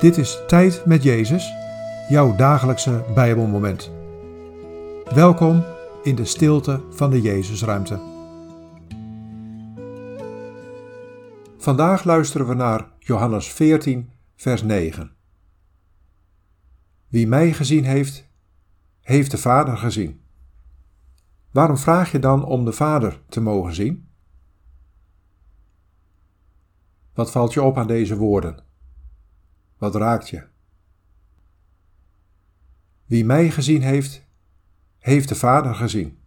Dit is Tijd met Jezus, jouw dagelijkse Bijbelmoment. Welkom in de stilte van de Jezusruimte. Vandaag luisteren we naar Johannes 14, vers 9. Wie mij gezien heeft, heeft de Vader gezien. Waarom vraag je dan om de Vader te mogen zien? Wat valt je op aan deze woorden? Wat raakt je? Wie mij gezien heeft, heeft de Vader gezien.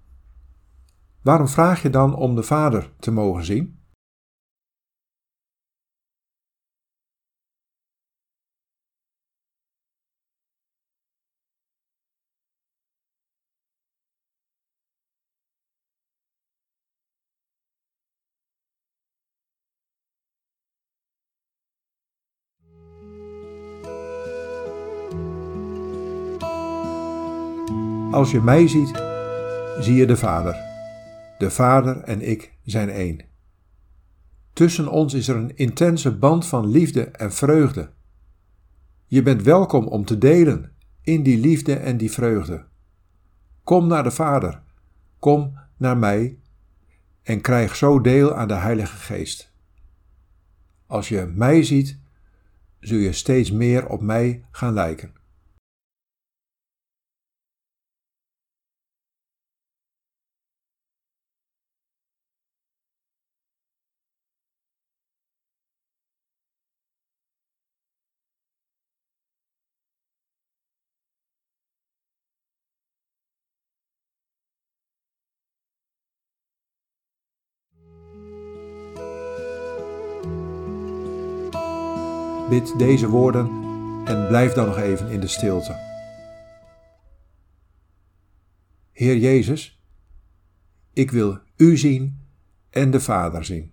Waarom vraag je dan om de Vader te mogen zien? Als je mij ziet, zie je de Vader. De Vader en ik zijn één. Tussen ons is er een intense band van liefde en vreugde. Je bent welkom om te delen in die liefde en die vreugde. Kom naar de Vader, kom naar mij en krijg zo deel aan de Heilige Geest. Als je mij ziet, zul je steeds meer op mij gaan lijken. Bid deze woorden en blijf dan nog even in de stilte. Heer Jezus, ik wil U zien en de Vader zien.